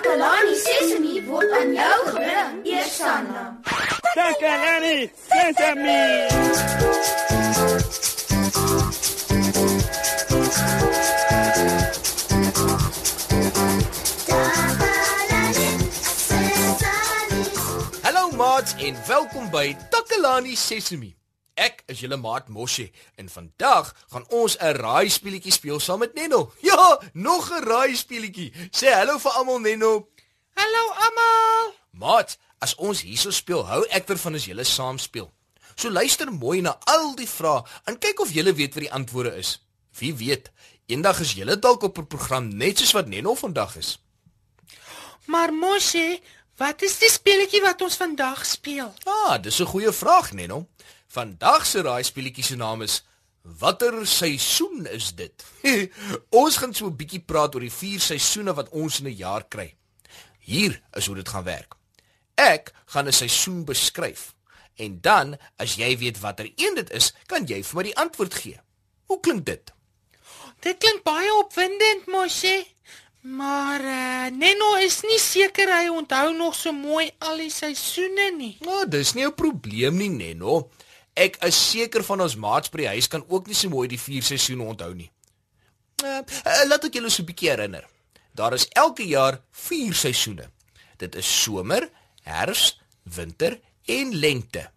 Takalani Sesemi word aan jou gebring, Eersanna. Takalani Sesemi. Hallo maats en welkom by Takalani Sesemi. Ek is julle maat Moshe en vandag gaan ons 'n raaispeletjie speel saam met Nenno. Ja, nog 'n raaispeletjie. Sê hallo vir almal Nenno. Hallo almal. Maat, as ons hierso speel, hou ek daarvan as julle saam speel. So luister mooi na al die vrae en kyk of julle weet wat die antwoorde is. Wie weet, eendag is julle dalk op 'n program net soos wat Nenno vandag is. Maar Moshe, wat is die speletjie wat ons vandag speel? Ah, dis 'n goeie vraag, Nenno. Vandag se raaispeletjie se naam is Watter seisoen is dit? ons gaan so 'n bietjie praat oor die vier seisoene wat ons in 'n jaar kry. Hier is hoe dit gaan werk. Ek gaan 'n seisoen beskryf en dan as jy weet watter een dit is, kan jy vir my die antwoord gee. Hoe klink dit? Dit klink baie opwindend, Moshe. Maar uh, Nenno is nie seker hy onthou nog so mooi al die seisoene nie. Nou, dis nie 'n probleem nie, Nenno. Ek is seker van ons maats by die huis kan ook nie so mooi die vier seisoene onthou nie. Uh, uh, laat ek julle so 'n bietjie herinner. Daar is elke jaar 4 seisoene. Dit is somer, herfs, winter en lente.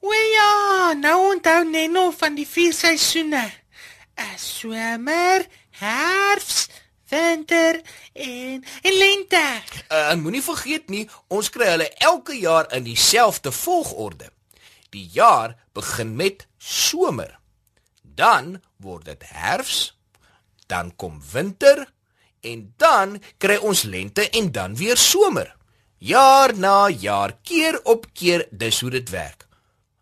O ja, nou onthou Nenno van die vier seisoene. 'n Somer, herfs, winter en en lente. Uh, en moenie vergeet nie, ons kry hulle elke jaar in dieselfde volgorde. Die jaar begin met somer. Dan word dit herfs, dan kom winter en dan kry ons lente en dan weer somer. Jaar na jaar, keer op keer, dis hoe dit werk.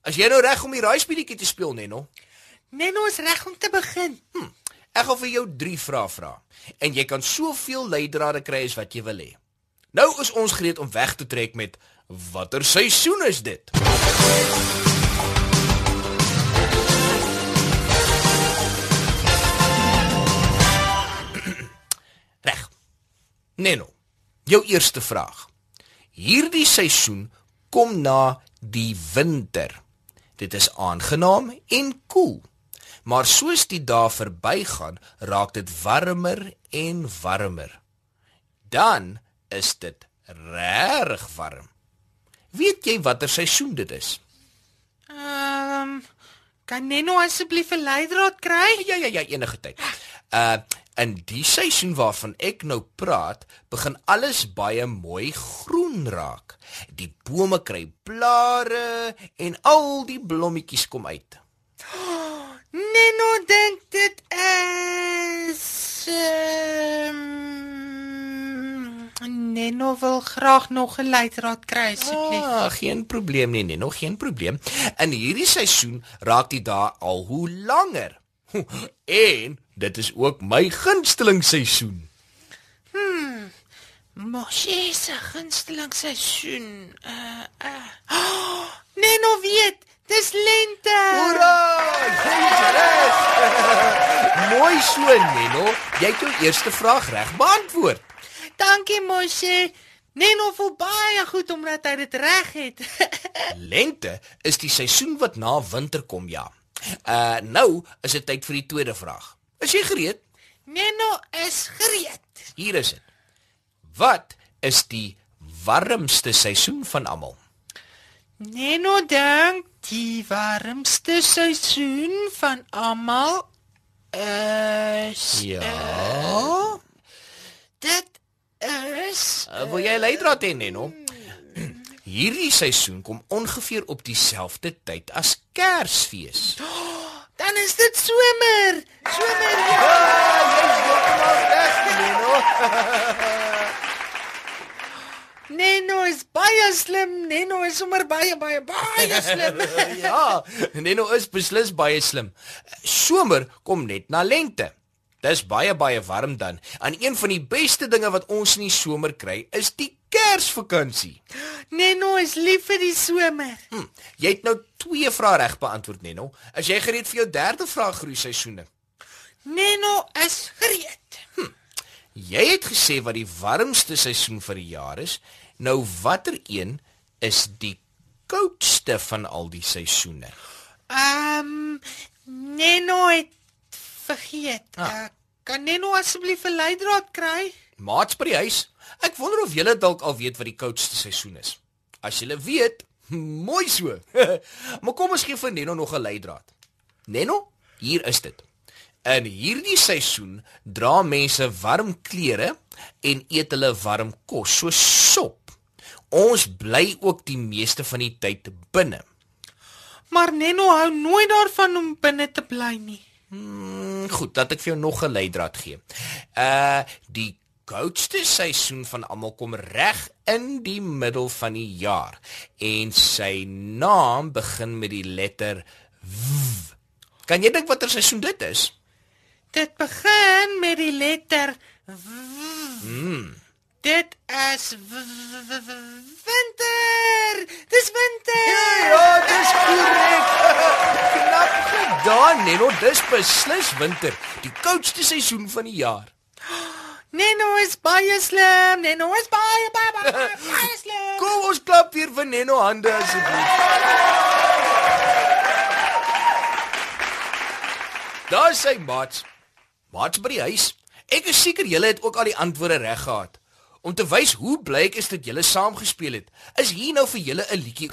As jy nou reg om die raaispeletjie te speel, Nenno, Nenno is reg om te begin. hm, ek gaan vir jou 3 vrae vra en jy kan soveel leidrade kry as wat jy wil hê. Nou is ons gereed om weg te trek met watter seisoen is dit? Neno. Jou eerste vraag. Hierdie seisoen kom na die winter. Dit is aangenaam en koel. Maar soos die dae verbygaan, raak dit warmer en warmer. Dan is dit regtig warm. Weet jy watter seisoen dit is? Ehm um, kan Nenno asseblief 'n leidraad kry? Ja ja ja, enige tyd. Uh in die seisoen waarvan ek nou praat, begin alles baie mooi groen raak. Die bome kry blare en al die blommetjies kom uit. Nenno dink dit is ehm Nenno wil graag nog 'n leidraad kry asseblief. Ah, geen probleem nie, nee, nog geen probleem. In hierdie seisoen raak die dae al hoe langer. En dit is ook my gunsteling seisoen. Moshe se gunsteling seisoen. Uh uh. Oh, Nenno weet, dis lente. Hoera! Reg. Mooi so, Neno. Jy het jou eerste vraag reg beantwoord. Dankie Moshe. Nenno voel baie goed omdat hy dit reg het. Lente is die seisoen wat na winter kom, ja. Uh nou is dit tyd vir die tweede vraag. Is jy gereed? Nenno is gereed. Hier is dit. Wat is die warmste seisoen van almal? Nenno dink die warmste seisoen van almal is Ja. dit is Uh, wil jy leidraad hê, Neno? Hierdie seisoen kom ongeveer op dieselfde tyd as Kersfees. Dan is dit somer. Somer. Ja. Jy's heeltemal reg, Neno. Nenno is baie slim. Nenno is sommer baie baie baie slim. ja, Neno is beslis baie slim. Somer kom net na lente. Dis baie baie warm dan. En een van die beste dinge wat ons in die somer kry, is die Kersvakansie. Nenno is lief vir die somer. Hm, jy het nou twee vrae reg beantwoord, Neno. Is jy gereed vir jou derde vraag groei seisoene? Nenno is gereed. Jy het gesê wat die warmste seisoen vir die jaar is. Nou watter een is die koudste van al die seisoene? Ehm um, Neno het vergeet. Ah. Uh, kan Neno asseblief 'n leidraad kry? Maats by die huis. Ek wonder of julle dalk al weet wat die koudste seisoen is. As julle weet, mooi so. maar kom ons gee vir Neno nog 'n leidraad. Neno, hier is dit. In hierdie seisoen dra mense warm klere en eet hulle warm kos soos sop. Ons bly ook die meeste van die tyd binne. Maar Neno hou nooit daarvan om binne te bly nie. Hmm, goed, dat ek vir jou nog 'n leidraad gee. Uh die koudste seisoen van almal kom reg in die middel van die jaar en sy naam begin met die letter W. Kan jy dink watter seisoen dit is? Dit begin met die letter w. Mm. Dit is w winter. Dis winter. Ja, dis korrek. Knap gedaan, Neno. Dis beslis winter, die koudste seisoen van die jaar. Neno is baie slim. Neno is baie baie baie, baie, baie slim. Kom ons klap weer vir Neno hande asseblief. Daar sê Mats. Mats by die huis. Ek is seker julle het ook al die antwoorde reg gehad. Om te wys hoe bly ek is dat julle saam gespeel het, is hier nou vir julle 'n liedjie.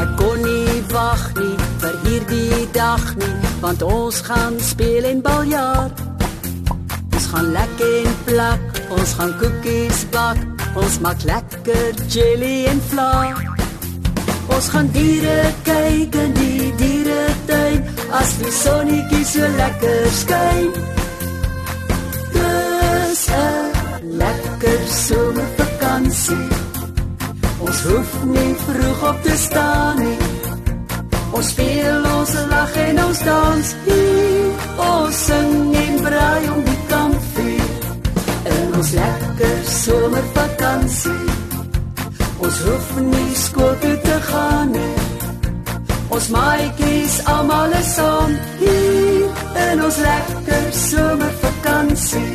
Ek kon nie wag nie hierdie dag nie, want ons gaan speel en baljaar. Ons gaan lekker en plak, ons gaan koekies bak, ons maak lekker jelly en vla. Ons gaan diere kyk in die dieretuin as die sonnetjie so lekker skyn. Dis 'n lekker somervakansie. Ons hoef nie vroeg op te staan nie. Ons speel, ons lag en ons dans. Ons sing en braai om die kampvuur. In ons lekker somervakansie. Ons hoef nie skool toe te gaan nie. Ons maatjies almal is saam hier in ons lekker somervakansie.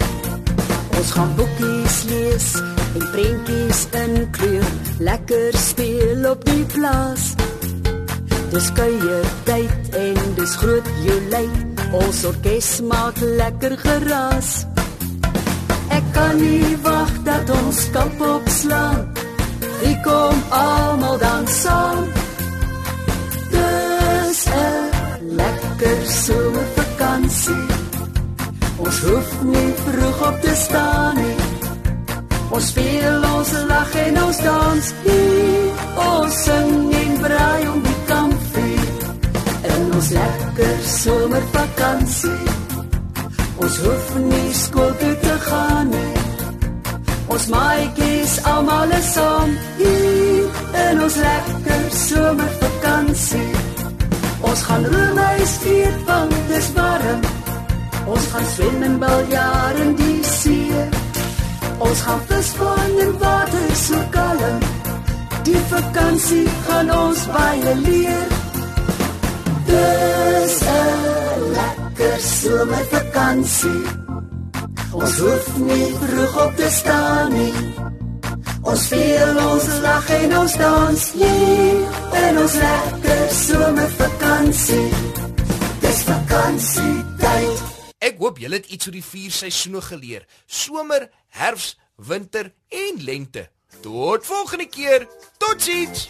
Ons gaan boekies lees en prentjies inkleur, lekker speel op die plaas. Dis kuier tyd en dis groot joelei. Ons orkes maak lekker geraas. Ek kan nie wag dat ons kamp opslaan. Wie kom almal dan saam? Dis 'n lekker somervakansie. Ons hoef nie vroeg op te staan nie. Ons speel, ons lag en ons dans. Hier, ons sing en braai om die kampvuur. Ons lekker somervakansie. Ons hoef nie skool toe te gaan nie. Ons maatjies almal is saam hier in ons lekker somervakansie. Ons gaan roemuis vier want dis warm. Ons gaan swem en baljaar in die see. Ons gaan visvang in water so kalm. Die vakansie gaan ons baie leer. Dis 'n lekker somervakansie. Ons hoef nie vroeg op te staan nie. Ons speel, ons lag en ons dans hier in ons lekker somervakansie. Dis vakansietyd. Ek hoop julle het iets oor die vier seisoene geleer: somer, herfs, winter en lente. Tot volgende keer. Totsiens.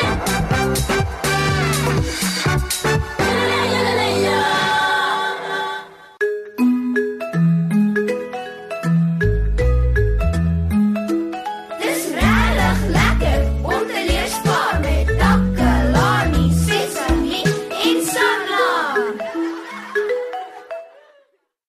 Thank you.